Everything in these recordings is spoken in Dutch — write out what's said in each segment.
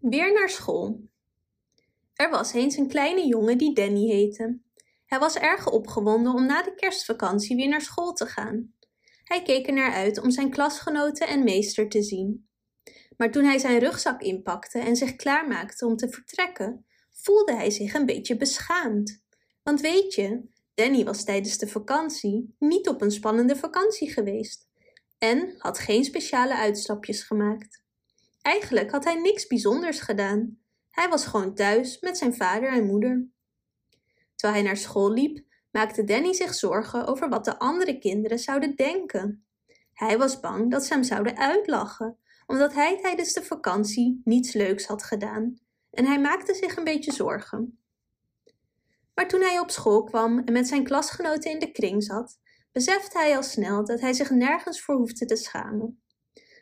Weer naar school. Er was eens een kleine jongen die Danny heette. Hij was erg opgewonden om na de kerstvakantie weer naar school te gaan. Hij keek er naar uit om zijn klasgenoten en meester te zien. Maar toen hij zijn rugzak inpakte en zich klaarmaakte om te vertrekken, voelde hij zich een beetje beschaamd. Want weet je, Danny was tijdens de vakantie niet op een spannende vakantie geweest en had geen speciale uitstapjes gemaakt. Eigenlijk had hij niks bijzonders gedaan. Hij was gewoon thuis met zijn vader en moeder. Terwijl hij naar school liep, maakte Danny zich zorgen over wat de andere kinderen zouden denken. Hij was bang dat ze hem zouden uitlachen, omdat hij tijdens de vakantie niets leuks had gedaan, en hij maakte zich een beetje zorgen. Maar toen hij op school kwam en met zijn klasgenoten in de kring zat, besefte hij al snel dat hij zich nergens voor hoefde te schamen.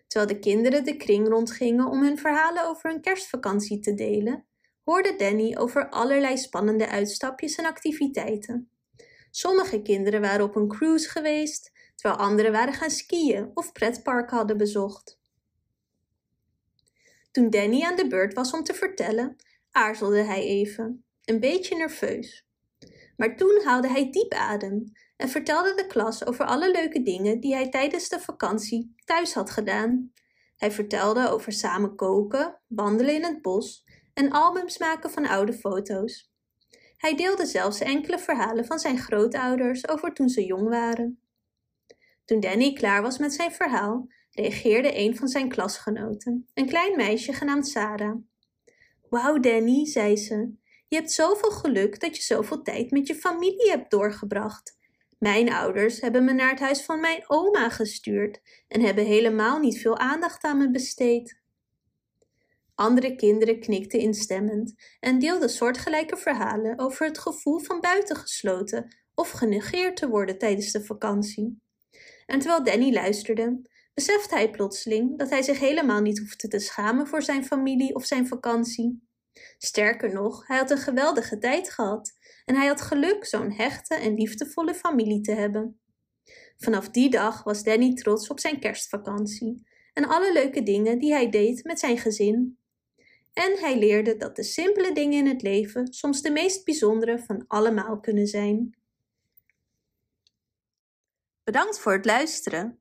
Terwijl de kinderen de kring rondgingen om hun verhalen over hun kerstvakantie te delen, hoorde Danny over allerlei spannende uitstapjes en activiteiten. Sommige kinderen waren op een cruise geweest, terwijl anderen waren gaan skiën of pretparken hadden bezocht. Toen Danny aan de beurt was om te vertellen, aarzelde hij even, een beetje nerveus. Maar toen haalde hij diep adem en vertelde de klas over alle leuke dingen die hij tijdens de vakantie thuis had gedaan. Hij vertelde over samen koken, wandelen in het bos en albums maken van oude foto's. Hij deelde zelfs enkele verhalen van zijn grootouders over toen ze jong waren. Toen Danny klaar was met zijn verhaal, reageerde een van zijn klasgenoten, een klein meisje genaamd Sarah. Wauw, Danny, zei ze, je hebt zoveel geluk dat je zoveel tijd met je familie hebt doorgebracht. Mijn ouders hebben me naar het huis van mijn oma gestuurd en hebben helemaal niet veel aandacht aan me besteed. Andere kinderen knikten instemmend en deelden soortgelijke verhalen over het gevoel van buitengesloten of genegeerd te worden tijdens de vakantie. En terwijl Danny luisterde, besefte hij plotseling dat hij zich helemaal niet hoefde te schamen voor zijn familie of zijn vakantie. Sterker nog, hij had een geweldige tijd gehad en hij had geluk zo'n hechte en liefdevolle familie te hebben. Vanaf die dag was Danny trots op zijn kerstvakantie en alle leuke dingen die hij deed met zijn gezin. En hij leerde dat de simpele dingen in het leven soms de meest bijzondere van allemaal kunnen zijn. Bedankt voor het luisteren.